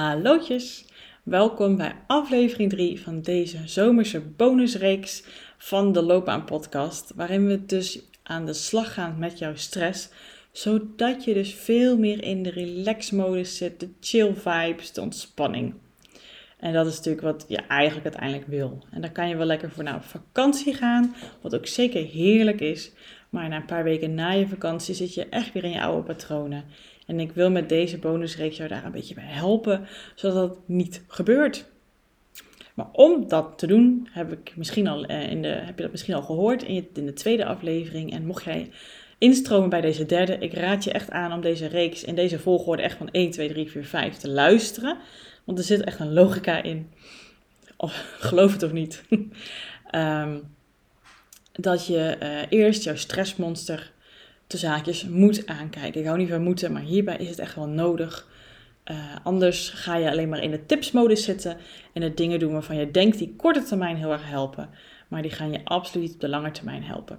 Hallootjes, welkom bij aflevering 3 van deze zomerse bonusreeks van de Loopbaan Podcast, waarin we dus aan de slag gaan met jouw stress, zodat je dus veel meer in de relax-modus zit, de chill vibes, de ontspanning. En dat is natuurlijk wat je eigenlijk uiteindelijk wil. En dan kan je wel lekker voor naar op vakantie gaan, wat ook zeker heerlijk is. Maar na een paar weken na je vakantie zit je echt weer in je oude patronen. En ik wil met deze bonusreeks jou daar een beetje bij helpen, zodat dat niet gebeurt. Maar om dat te doen, heb, ik misschien al, eh, in de, heb je dat misschien al gehoord in, in de tweede aflevering. En mocht jij instromen bij deze derde, ik raad je echt aan om deze reeks in deze volgorde echt van 1, 2, 3, 4, 5 te luisteren. Want er zit echt een logica in. Of, geloof het of niet. um, dat je uh, eerst jouw stressmonster de zaakjes moet aankijken. Ik hou niet van moeten, maar hierbij is het echt wel nodig. Uh, anders ga je alleen maar in de tipsmodus zitten en de dingen doen waarvan je denkt die korte termijn heel erg helpen, maar die gaan je absoluut op de lange termijn helpen.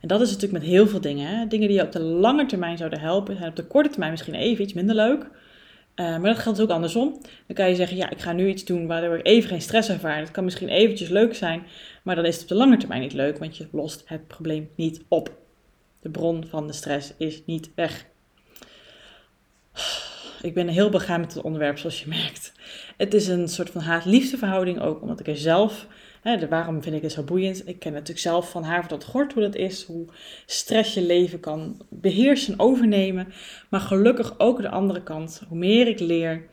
En dat is natuurlijk met heel veel dingen. Dingen die je op de lange termijn zouden helpen, zijn op de korte termijn misschien even iets minder leuk. Uh, maar dat geldt ook andersom. Dan kan je zeggen, ja, ik ga nu iets doen waardoor ik even geen stress ervaar. Dat kan misschien eventjes leuk zijn, maar dan is het op de lange termijn niet leuk, want je lost het probleem niet op. De bron van de stress is niet weg. Ik ben heel begaan met het onderwerp, zoals je merkt. Het is een soort van haat-liefde verhouding ook, omdat ik er zelf, hè, waarom vind ik het zo boeiend? Ik ken natuurlijk zelf van haar tot gort hoe dat is, hoe stress je leven kan beheersen, overnemen. Maar gelukkig ook de andere kant, hoe meer ik leer,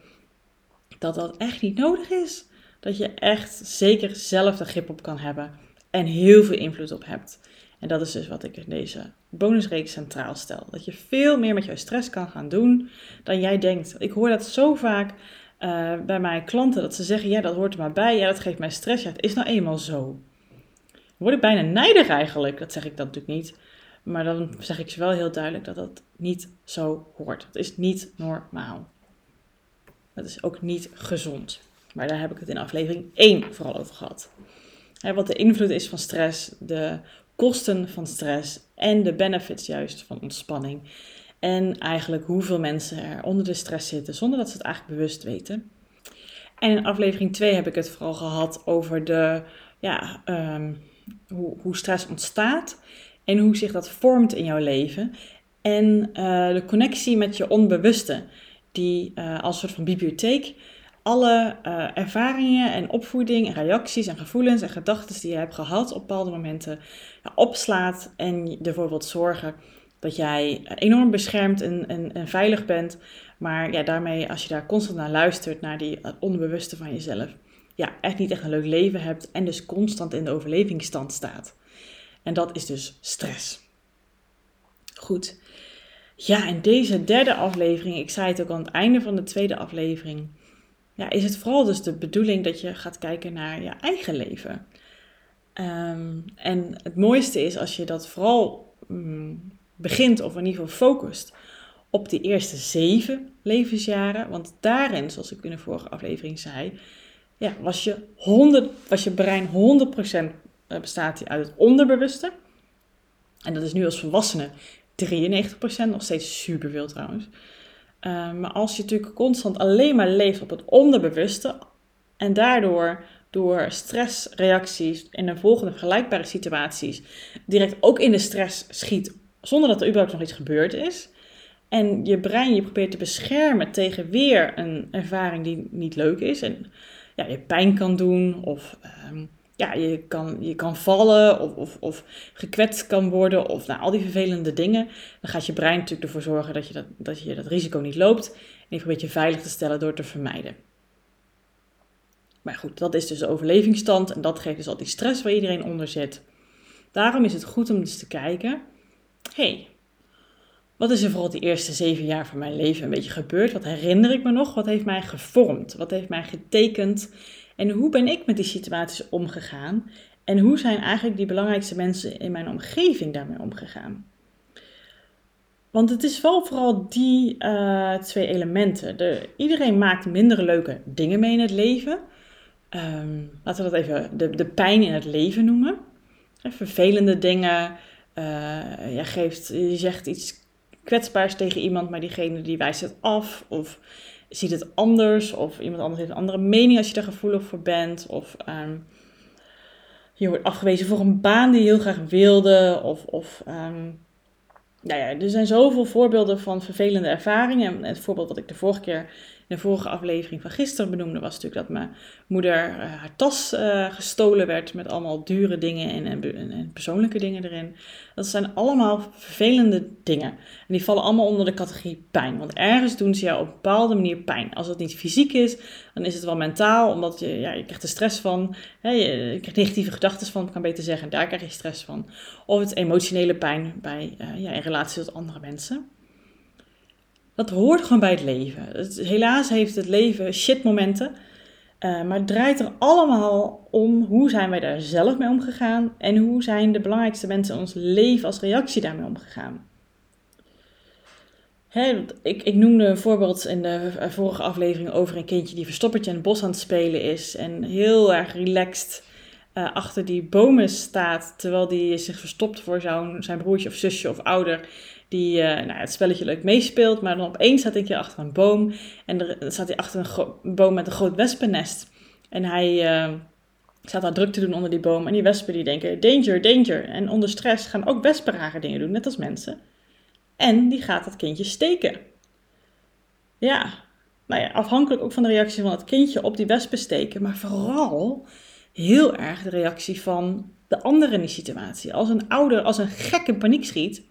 dat dat echt niet nodig is. Dat je echt zeker zelf de grip op kan hebben en heel veel invloed op hebt. En dat is dus wat ik in deze bonusreeks centraal stel. Dat je veel meer met jouw stress kan gaan doen dan jij denkt. Ik hoor dat zo vaak uh, bij mijn klanten dat ze zeggen: Ja, dat hoort er maar bij. Ja, dat geeft mij stress. Ja, het is nou eenmaal zo. Dan word ik bijna nijdig eigenlijk. Dat zeg ik dan natuurlijk niet. Maar dan zeg ik ze wel heel duidelijk dat dat niet zo hoort. Dat is niet normaal. Dat is ook niet gezond. Maar daar heb ik het in aflevering 1 vooral over gehad. wat de invloed is van stress, de kosten van stress en de benefits juist van ontspanning. En eigenlijk hoeveel mensen er onder de stress zitten zonder dat ze het eigenlijk bewust weten. En in aflevering 2 heb ik het vooral gehad over de, ja, um, hoe, hoe stress ontstaat en hoe zich dat vormt in jouw leven. En uh, de connectie met je onbewuste, die uh, als soort van bibliotheek alle uh, ervaringen en opvoeding en reacties en gevoelens en gedachten die je hebt gehad op bepaalde momenten ja, opslaat en ervoor zorgen dat jij enorm beschermd en, en, veilig bent. Maar ja, daarmee, als je daar constant naar luistert, naar die uh, onbewuste van jezelf, ja, echt niet echt een leuk leven hebt en dus constant in de overlevingsstand staat. En dat is dus stress. Goed. Ja, in deze derde aflevering, ik zei het ook aan het einde van de tweede aflevering, ja, is het vooral dus de bedoeling dat je gaat kijken naar je eigen leven. Um, en het mooiste is als je dat vooral um, begint, of in ieder geval focust, op die eerste zeven levensjaren. Want daarin, zoals ik in de vorige aflevering zei, ja, was, je 100, was je brein 100% eh, bestaat uit het onderbewuste. En dat is nu als volwassene 93%, nog steeds superveel trouwens. Uh, maar als je natuurlijk constant alleen maar leeft op het onderbewuste en daardoor door stressreacties in de volgende vergelijkbare situaties direct ook in de stress schiet zonder dat er überhaupt nog iets gebeurd is. En je brein je probeert te beschermen tegen weer een ervaring die niet leuk is en ja, je pijn kan doen of um, ja, je, kan, je kan vallen of, of, of gekwetst kan worden of nou, al die vervelende dingen. Dan gaat je brein natuurlijk ervoor zorgen dat je dat, dat, je dat risico niet loopt. En je probeert je veilig te stellen door te vermijden. Maar goed, dat is dus de overlevingsstand en dat geeft dus al die stress waar iedereen onder zit. Daarom is het goed om dus te kijken, hey, wat is er vooral de eerste zeven jaar van mijn leven een beetje gebeurd? Wat herinner ik me nog? Wat heeft mij gevormd? Wat heeft mij getekend en hoe ben ik met die situaties omgegaan? En hoe zijn eigenlijk die belangrijkste mensen in mijn omgeving daarmee omgegaan? Want het is wel vooral die uh, twee elementen. De, iedereen maakt minder leuke dingen mee in het leven. Um, laten we dat even de, de pijn in het leven noemen. Vervelende dingen. Uh, je, geeft, je zegt iets kwetsbaars tegen iemand, maar diegene die wijst het af. Of ziet het anders. Of iemand anders heeft een andere mening als je daar gevoelig voor bent. Of ehm, je wordt afgewezen voor een baan die je heel graag wilde. Of, of um, nou ja, er zijn zoveel voorbeelden van vervelende ervaringen. En het voorbeeld wat ik de vorige keer de vorige aflevering van gisteren benoemde, was natuurlijk dat mijn moeder uh, haar tas uh, gestolen werd met allemaal dure dingen en, en, persoonlijke dingen erin. Dat zijn allemaal vervelende dingen. En die vallen allemaal onder de categorie pijn. Want ergens doen ze jou op een bepaalde manier pijn. Als het niet fysiek is, dan is het wel mentaal, omdat je, ja, je krijgt er stress van. Hè, je, krijgt negatieve gedachten van, kan beter zeggen, daar krijg je stress van. Of het emotionele pijn bij, uh, ja, in relatie tot andere mensen. Dat hoort gewoon bij het leven. helaas heeft het leven shitmomenten. Uh, maar het draait er allemaal om hoe zijn wij daar zelf mee omgegaan en hoe zijn de belangrijkste mensen in ons leven als reactie daarmee omgegaan. Hè, ik, ik, noemde een voorbeeld in de vorige aflevering over een kindje die verstoppertje in het bos aan het spelen is en heel erg relaxed uh, achter die bomen staat terwijl die zich verstopt voor zijn broertje of zusje of ouder die uh, nou, het spelletje leuk meespeelt, maar dan opeens staat een keer achter een boom en er staat hij achter een, boom met een groot wespennest. En hij staat daar druk te doen onder die boom en die wespen die denken danger, danger. En onder stress gaan ook wespen rare dingen doen, net als mensen. En die gaat dat kindje steken. Ja, nou ja, afhankelijk ook van de reactie van het kindje op die wespen steken, maar vooral heel erg de reactie van de andere in die situatie. Als een ouder als een gek in paniek schiet,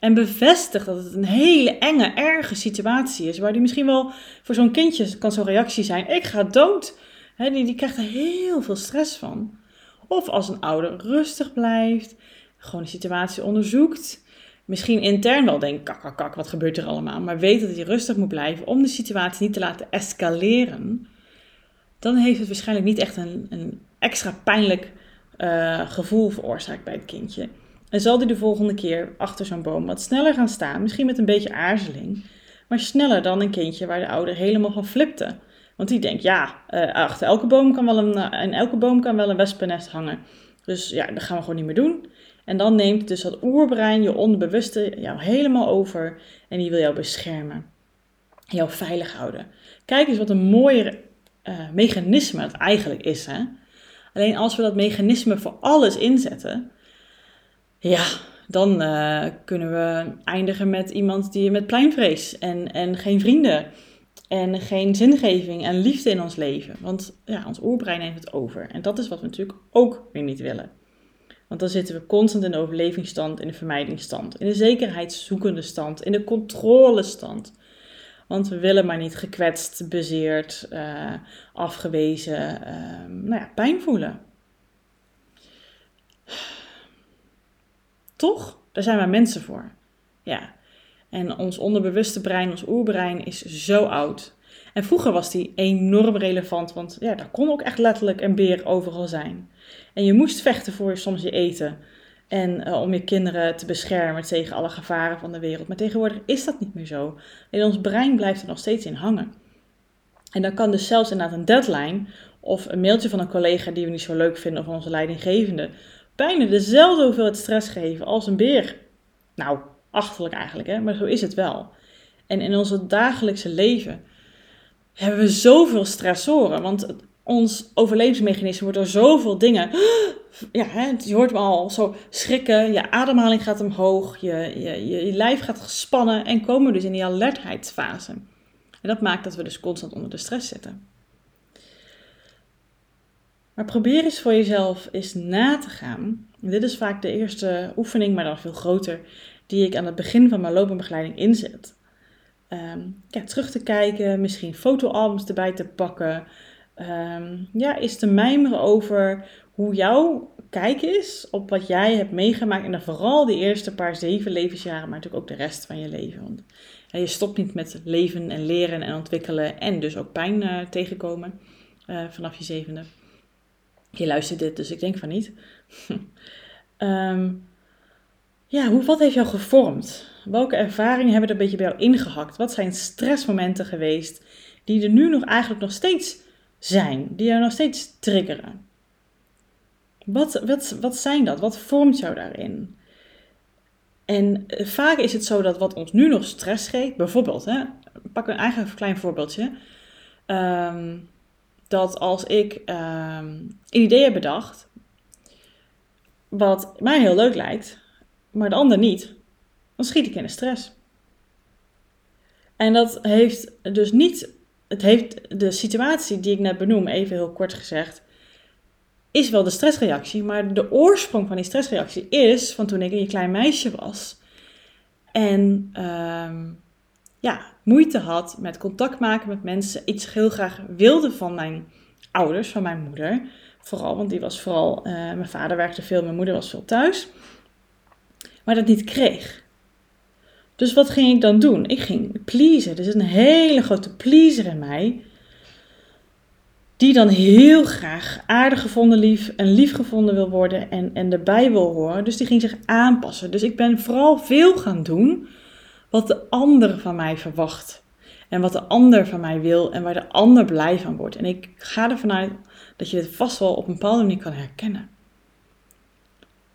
en bevestigt dat het een hele enge, erge situatie is. Waar die misschien wel voor zo'n kindje kan zo'n reactie zijn: ik ga dood. die, die krijgt er heel veel stress van. Of als een ouder rustig blijft, gewoon de situatie onderzoekt. Misschien intern wel denkt: kak, kak, kak, wat gebeurt er allemaal? Maar weet dat hij rustig moet blijven om de situatie niet te laten escaleren. Dan heeft het waarschijnlijk niet echt een, een extra pijnlijk uh, gevoel veroorzaakt bij het kindje. En zal die de volgende keer achter zo'n boom wat sneller gaan staan, misschien met een beetje aarzeling, maar sneller dan een kindje waar de ouder helemaal van flipte. Want die denkt, ja, uh, achter elke boom kan wel een, uh, elke boom kan wel een wespennest hangen. Dus ja, dat gaan we gewoon niet meer doen. En dan neemt dus dat oerbrein, je onderbewuste, jou helemaal over en die wil jou beschermen. Jou veilig houden. Kijk eens wat een mooie uh, mechanisme het eigenlijk is. Hè? Alleen als we dat mechanisme voor alles inzetten, ja, dan uh, kunnen we eindigen met iemand die met pleinvrees en, en geen vrienden en geen zingeving en liefde in ons leven. Want ja, ons oerbrein neemt het over. En dat is wat we natuurlijk ook weer niet willen. Want dan zitten we constant in de overlevingsstand, in de vermijdingsstand, in de zekerheidszoekende stand, in de controlestand. Want we willen maar niet gekwetst, bezeerd, uh, afgewezen, uh, nou ja, pijn voelen. Toch? Daar zijn wij mensen voor. Ja. En ons onderbewuste brein, ons oerbrein, is zo oud. En vroeger was die enorm relevant, want ja, daar kon ook echt letterlijk een beer overal zijn. En je moest vechten voor soms je eten. En uh, om je kinderen te beschermen tegen alle gevaren van de wereld. Maar tegenwoordig is dat niet meer zo. En ons brein blijft er nog steeds in hangen. En dan kan dus zelfs inderdaad een deadline of een mailtje van een collega die we niet zo leuk vinden of onze leidinggevende bijna dezelfde hoeveelheid stress geven als een beer. Nou, achterlijk eigenlijk, hè? maar zo is het wel. En in onze dagelijkse leven hebben we zoveel stressoren, want ons overlevingsmechanisme wordt door zoveel dingen. Ja, hè, je hoort me al zo schrikken, je ademhaling gaat omhoog, je, je, je, je lijf gaat gespannen en komen dus in die alertheidsfase. En dat maakt dat we dus constant onder de stress zitten. Maar probeer eens voor jezelf eens na te gaan. Dit is vaak de eerste oefening, maar dan veel groter, die ik aan het begin van mijn loopbaanbegeleiding inzet. Um, ja, terug te kijken, misschien fotoalbums erbij te pakken. Um, ja, is te mijmeren over hoe jouw kijk is op wat jij hebt meegemaakt. En dan vooral de eerste paar zeven levensjaren, maar natuurlijk ook de rest van je leven. Want je stopt niet met leven en leren en ontwikkelen en dus ook pijn uh, tegenkomen uh, vanaf je zevende. Je luistert dit, dus ik denk van niet. um, ja, hoe, wat heeft jou gevormd? Welke ervaringen hebben er een beetje bij jou ingehakt? Wat zijn stressmomenten geweest die er nu nog eigenlijk nog steeds zijn? Die jou nog steeds triggeren? Wat, wat, wat zijn dat? Wat vormt jou daarin? En eh, vaak is het zo dat wat ons nu nog stress geeft, bijvoorbeeld hè, pak een eigen klein voorbeeldje. Ehm, dat als ik um, een idee heb bedacht, wat mij heel leuk lijkt, maar de ander niet, dan schiet ik in de stress. En dat heeft dus niet, het heeft de situatie die ik net benoem, even heel kort gezegd, is wel de stressreactie, maar de oorsprong van die stressreactie is van toen ik een klein meisje was en uh, ja, moeite had met contact maken met mensen, iets heel graag wilde van mijn ouders, van mijn moeder. Vooral, want die was vooral, uh, mijn vader werkte veel, mijn moeder was veel thuis. Maar dat niet kreeg. Dus wat ging ik dan doen? Ik ging pleasen. Er zit een hele grote pleaser in mij. Die dan heel graag aardig gevonden lief en lief gevonden wil worden en, en erbij wil horen. Dus die ging zich aanpassen. Dus ik ben vooral veel gaan doen wat de ander van mij verwacht. En wat de ander van mij wil en waar de ander blij van wordt. En ik ga ervan uit dat je dit vast wel op een bepaalde manier kan herkennen.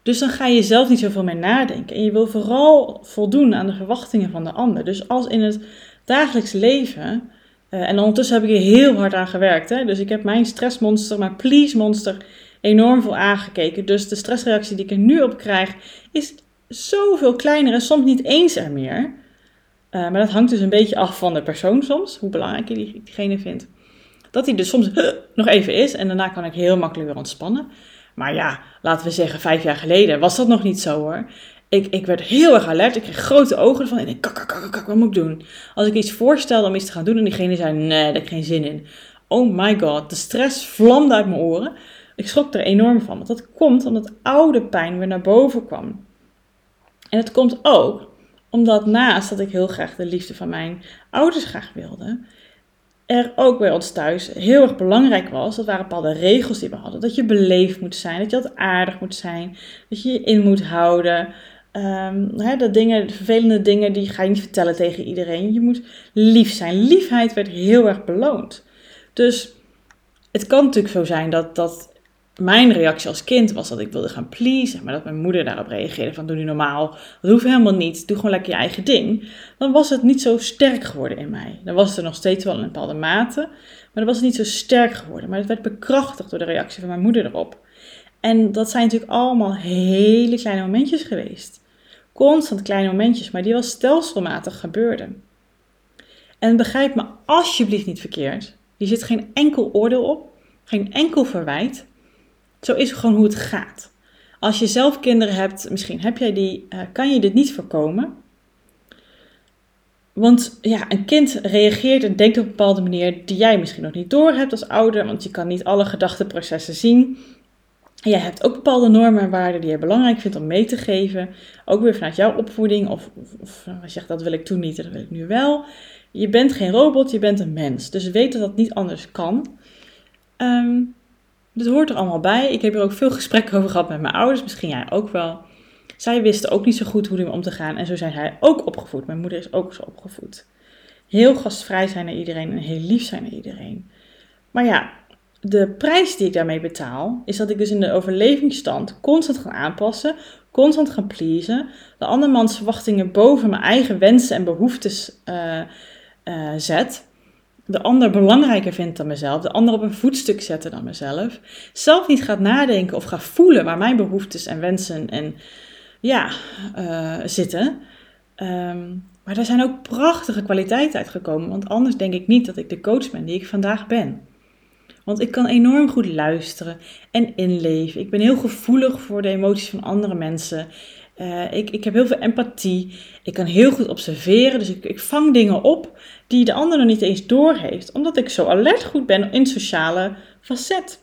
Dus dan ga je zelf niet zoveel meer nadenken. En je wil vooral voldoen aan de verwachtingen van de ander. Dus als in het dagelijks leven. Uh, en ondertussen heb ik er heel hard aan gewerkt. Hè? Dus ik heb mijn stressmonster, mijn please monster enorm veel aangekeken. Dus de stressreactie die ik er nu op krijg is zoveel kleiner en soms niet eens er meer. Uh, maar dat hangt dus een beetje af van de persoon soms, hoe belangrijk je diegene vindt. Dat hij dus soms nog even is en daarna kan ik heel makkelijk weer ontspannen. Maar ja, laten we zeggen, vijf jaar geleden was dat nog niet zo hoor. Ik, ik werd heel erg alert, ik kreeg grote ogen ervan en ik kak, kak, kak, wat moet ik doen? Als ik iets voorstelde om iets te gaan doen en diegene zei, nee, daar heb ik geen zin in. Oh my god, de stress vlamde uit mijn oren. Ik schrok er enorm van, want dat komt omdat oude pijn weer naar boven kwam. En het komt ook omdat naast dat ik heel graag de liefde van mijn ouders graag wilde, er ook bij ons thuis heel erg belangrijk was. Dat waren bepaalde regels die we hadden. Dat je beleefd moet zijn, dat je altijd aardig moet zijn, dat je je in moet houden. Hè, dat dingen, vervelende dingen, die ga je niet vertellen tegen iedereen. Je moet lief zijn. Liefheid werd heel erg beloond. Dus het kan natuurlijk zo zijn dat, dat mijn reactie als kind was dat ik wilde gaan pleasen, maar dat mijn moeder daarop reageerde van doe nu normaal, dat hoeft helemaal niet, doe gewoon lekker je eigen ding. Dan was het niet zo sterk geworden in mij. Dan was het er nog steeds wel in een bepaalde mate, maar dan was het niet zo sterk geworden. Maar het werd bekrachtigd door de reactie van mijn moeder erop. En dat zijn natuurlijk allemaal hele kleine momentjes geweest. Constant kleine momentjes, maar die wel stelselmatig gebeurden. En begrijp me alsjeblieft niet verkeerd. Hier zit geen enkel oordeel op, geen enkel verwijt. Zo is gewoon hoe het gaat. Als je zelf kinderen hebt, misschien heb jij die, uh, kan je dit niet voorkomen. Want ja, een kind reageert en denkt op een bepaalde manier die jij misschien nog niet door hebt als ouder, want je kan niet alle gedachteprocessen zien. En jij hebt ook bepaalde normen en waarden die je belangrijk vindt om mee te geven. Ook weer vanuit jouw opvoeding. Of, of, of je dat wil ik toen niet, dat wil ik nu wel. Je bent geen robot, je bent een mens. Dus weet dat dat niet anders kan. Um, dit hoort er allemaal bij. Ik heb er ook veel gesprekken over gehad met mijn ouders, misschien jij ook wel. Zij wisten ook niet zo goed hoe ermee om te gaan en zo zijn hij ook opgevoed. Mijn moeder is ook zo opgevoed. Heel gastvrij zijn naar iedereen en heel lief zijn naar iedereen. Maar ja, de prijs die ik daarmee betaal, is dat ik dus in de overlevingsstand constant ga aanpassen, constant ga pleasen, de andermans verwachtingen boven mijn eigen wensen en behoeftes uh, uh, zet de ander belangrijker vindt dan mezelf, de ander op een voetstuk zetten dan mezelf, zelf niet gaat nadenken of gaat voelen waar mijn behoeftes en wensen en ja, uh, zitten. Um, maar daar zijn ook prachtige kwaliteiten uitgekomen, want anders denk ik niet dat ik de coach ben die ik vandaag ben. Want ik kan enorm goed luisteren en inleven. Ik ben heel gevoelig voor de emoties van andere mensen. Uh, ik, ik heb heel veel empathie. Ik kan heel goed observeren. Dus ik, ik vang dingen op die de ander nog niet eens doorheeft. Omdat ik zo alert goed ben in sociale facet.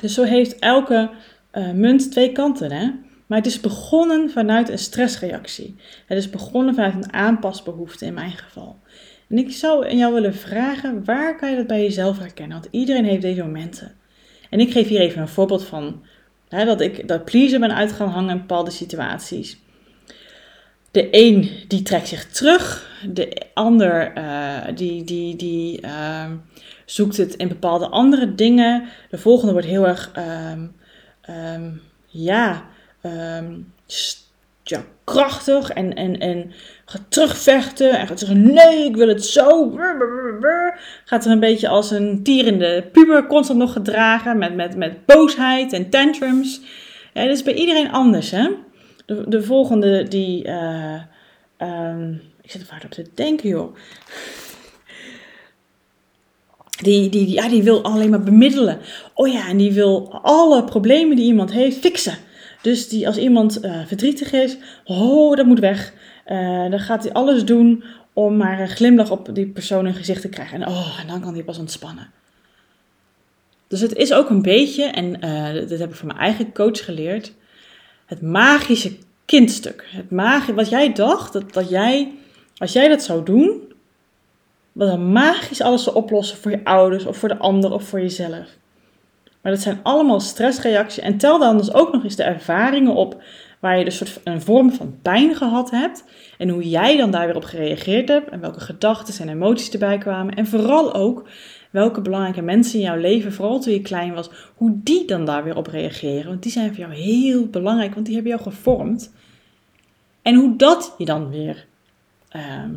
Dus zo heeft elke uh, munt twee kanten. Hè? Maar het is begonnen vanuit een stressreactie. Het is begonnen vanuit een aanpasbehoefte in mijn geval. En ik zou aan jou willen vragen, waar kan je dat bij jezelf herkennen? Want iedereen heeft deze momenten. En ik geef hier even een voorbeeld van Hè, dat ik dat pleaser ben uit hangen in bepaalde situaties. De een die trekt zich terug, de ander uh, die, die, die uh, zoekt het in bepaalde andere dingen. De volgende wordt heel erg, um, ja, ja, krachtig en, en, en gaat terugvechten en gaat zeggen: Nee, ik wil het zo. Gaat er een beetje als een tierende puber constant nog gedragen met, met, met boosheid en tantrums. Ja, dat is bij iedereen anders, hè? De, de volgende die. Uh, um, ik zit er vaak op te denken, joh. Die, die, ja, die wil alleen maar bemiddelen. Oh ja, en die wil alle problemen die iemand heeft fixen. Dus die, als iemand uh, verdrietig is, oh, dat moet weg. Uh, dan gaat hij alles doen om maar een glimlach op die persoon in gezicht te krijgen. En, oh, en dan kan hij pas ontspannen. Dus het is ook een beetje, en uh, dit heb ik van mijn eigen coach geleerd, het magische kindstuk. Het magie, wat jij dacht, dat, dat jij, als jij dat zou doen, wat dan magisch alles te oplossen voor je ouders of voor de ander of voor jezelf. Maar dat zijn allemaal stressreacties. En tel dan dus ook nog eens de ervaringen op waar je dus soort een vorm van pijn gehad hebt. En hoe jij dan daar weer op gereageerd hebt. En welke gedachten en emoties erbij kwamen. En vooral ook welke belangrijke mensen in jouw leven, vooral toen je klein was, hoe die dan daar weer op reageren. Want die zijn voor jou heel belangrijk, want die hebben jou gevormd. En hoe dat je dan weer ehm,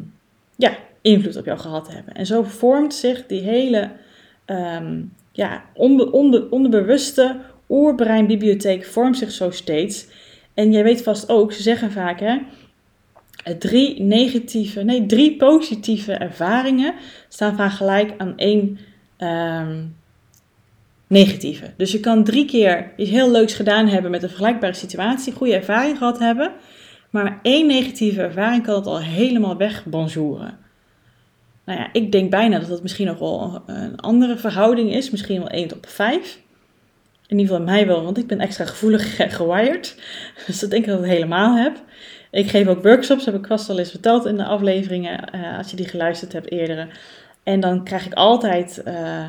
ja, invloed op jou gehad hebben. En zo vormt zich die hele um, ja, onbe, onbe, onderbewuste oerbreinbibliotheek vormt zich zo steeds. En jij weet vast ook, ze zeggen vaak hè, drie negatieve, nee, drie positieve ervaringen staan vaak gelijk aan één um, negatieve. Dus je kan drie keer iets heel leuks gedaan hebben met een vergelijkbare situatie, goede ervaring gehad hebben, maar één negatieve ervaring kan het al helemaal wegbonjouren. Nou ja, ik denk bijna dat dat misschien nog wel een andere verhouding is. Misschien wel 1 op 5. In ieder geval mij wel, want ik ben extra gevoelig gewired. Dus dat denk ik dat ik helemaal heb. Ik geef ook workshops, heb ik vast al eens verteld in de afleveringen, uh, als je die geluisterd hebt eerdere. En dan krijg ik altijd uh,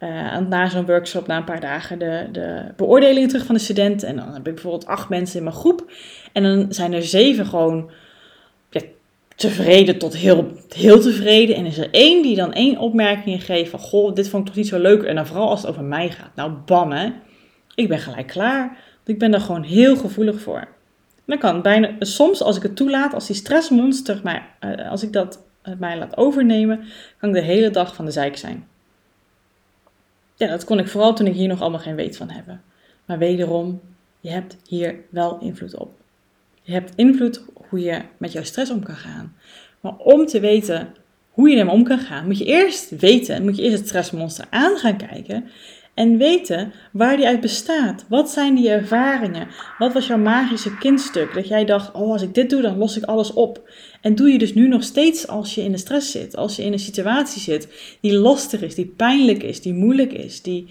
uh, na zo'n workshop, na een paar dagen, de, de beoordelingen terug van de studenten. En dan heb ik bijvoorbeeld acht mensen in mijn groep. En dan zijn er zeven gewoon tevreden tot heel, heel tevreden. En is er één die dan één opmerking geeft van... Goh, dit vond ik toch niet zo leuk. En dan vooral als het over mij gaat. Nou, bam hè. Ik ben gelijk klaar. Want ik ben daar gewoon heel gevoelig voor. Dan kan bijna, soms als ik het toelaat, als die stressmonster mij, uh, als ik dat uh, mij laat overnemen, kan ik de hele dag van de zijk zijn. Ja, dat kon ik vooral toen ik hier nog allemaal geen weet van heb. Maar wederom, je hebt hier wel invloed op. Je hebt invloed hoe je met jouw stress om kan gaan. Maar om te weten hoe je ermee om kan gaan, moet je eerst weten, moet je eerst het stressmonster aan gaan kijken en weten waar die uit bestaat. Wat zijn die ervaringen? Wat was jouw magische kindstuk? Dat jij dacht, oh als ik dit doe, dan los ik alles op. En doe je dus nu nog steeds als je in de stress zit, als je in een situatie zit die lastig is, die pijnlijk is, die moeilijk is, die,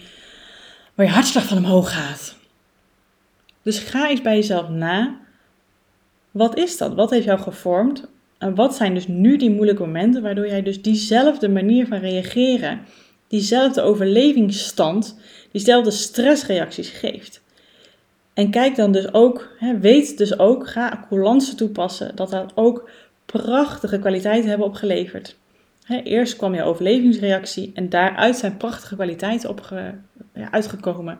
waar je hartslag van omhoog gaat. Dus ga eens bij jezelf na wat is dat? Wat heeft jou gevormd? En wat zijn dus nu die moeilijke momenten waardoor jij dus diezelfde manier van reageren, diezelfde overlevingsstand, diezelfde stressreacties geeft? En kijk dan dus ook, weet dus ook, ga coulance toepassen, dat dat ook prachtige kwaliteiten hebben opgeleverd. Eerst kwam je overlevingsreactie en daaruit zijn prachtige kwaliteiten ja, uitgekomen.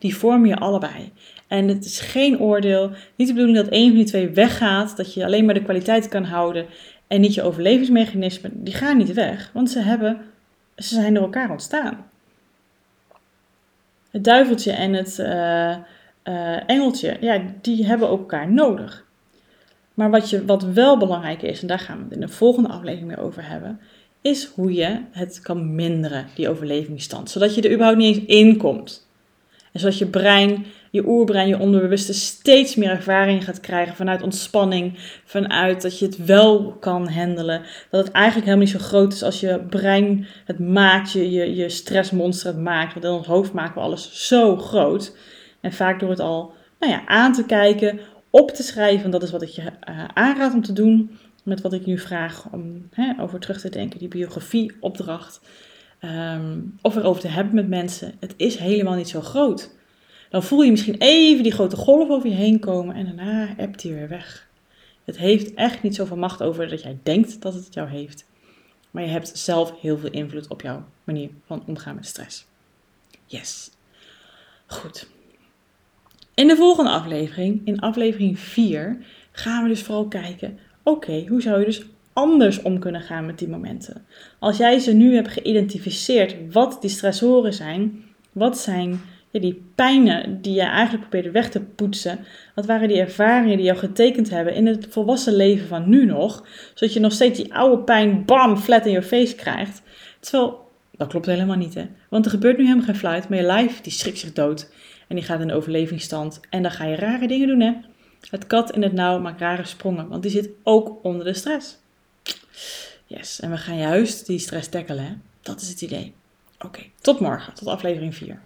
Die vormen je allebei. En het is geen oordeel, niet de bedoeling dat één van die twee weggaat, dat je alleen maar de kwaliteit kan houden en niet je overlevingsmechanismen, die gaan niet weg, want ze, hebben, ze zijn door elkaar ontstaan. Het duiveltje en het uh, uh, engeltje, ja, die hebben ook elkaar nodig. Maar wat, je, wat wel belangrijk is, en daar gaan we het in de volgende aflevering meer over hebben, is hoe je het kan minderen, die overlevingsstand. Zodat je er überhaupt niet eens in komt. En zodat je brein je oerbrein, je onderbewuste steeds meer ervaring gaat krijgen vanuit ontspanning, vanuit dat je het wel kan handelen. Dat het eigenlijk helemaal niet zo groot is als je brein het maakt, je, je, stressmonster het maakt. Want in ons hoofd maken we alles zo groot. En vaak door het al nou ja, aan te kijken, op te schrijven, dat is wat ik je uh, aanraad om te doen. Met wat ik nu vraag om hè, over terug te denken, die biografieopdracht. Um, of erover te hebben met mensen. Het is helemaal niet zo groot. Dan voel je misschien even die grote golf over je heen komen en daarna hebt hij weer weg. Het heeft echt niet zoveel macht over dat jij denkt dat het jou heeft. Maar je hebt zelf heel veel invloed op jouw manier van omgaan met stress. Yes. Goed. In de volgende aflevering, in aflevering 4, gaan we dus vooral kijken, oké, hoe zou je dus anders om kunnen gaan met die momenten? Als jij ze nu hebt geïdentificeerd wat die stressoren zijn, wat zijn die pijnen die je eigenlijk probeert weg te poetsen, wat waren die ervaringen die jou getekend hebben in het volwassen leven van nu nog, zodat je nog steeds die oude pijn bam flat in je face krijgt. Terwijl, dat klopt helemaal niet hè, want er gebeurt nu helemaal geen fluit, maar je lijf die schrikt zich dood en die gaat in overlevingsstand en dan ga je rare dingen doen hè. Het kat in het nauw maakt rare sprongen, want die zit ook onder de stress. Yes, en we gaan juist die stress tackelen hè. Dat is het idee. Oké, tot morgen, tot aflevering 4.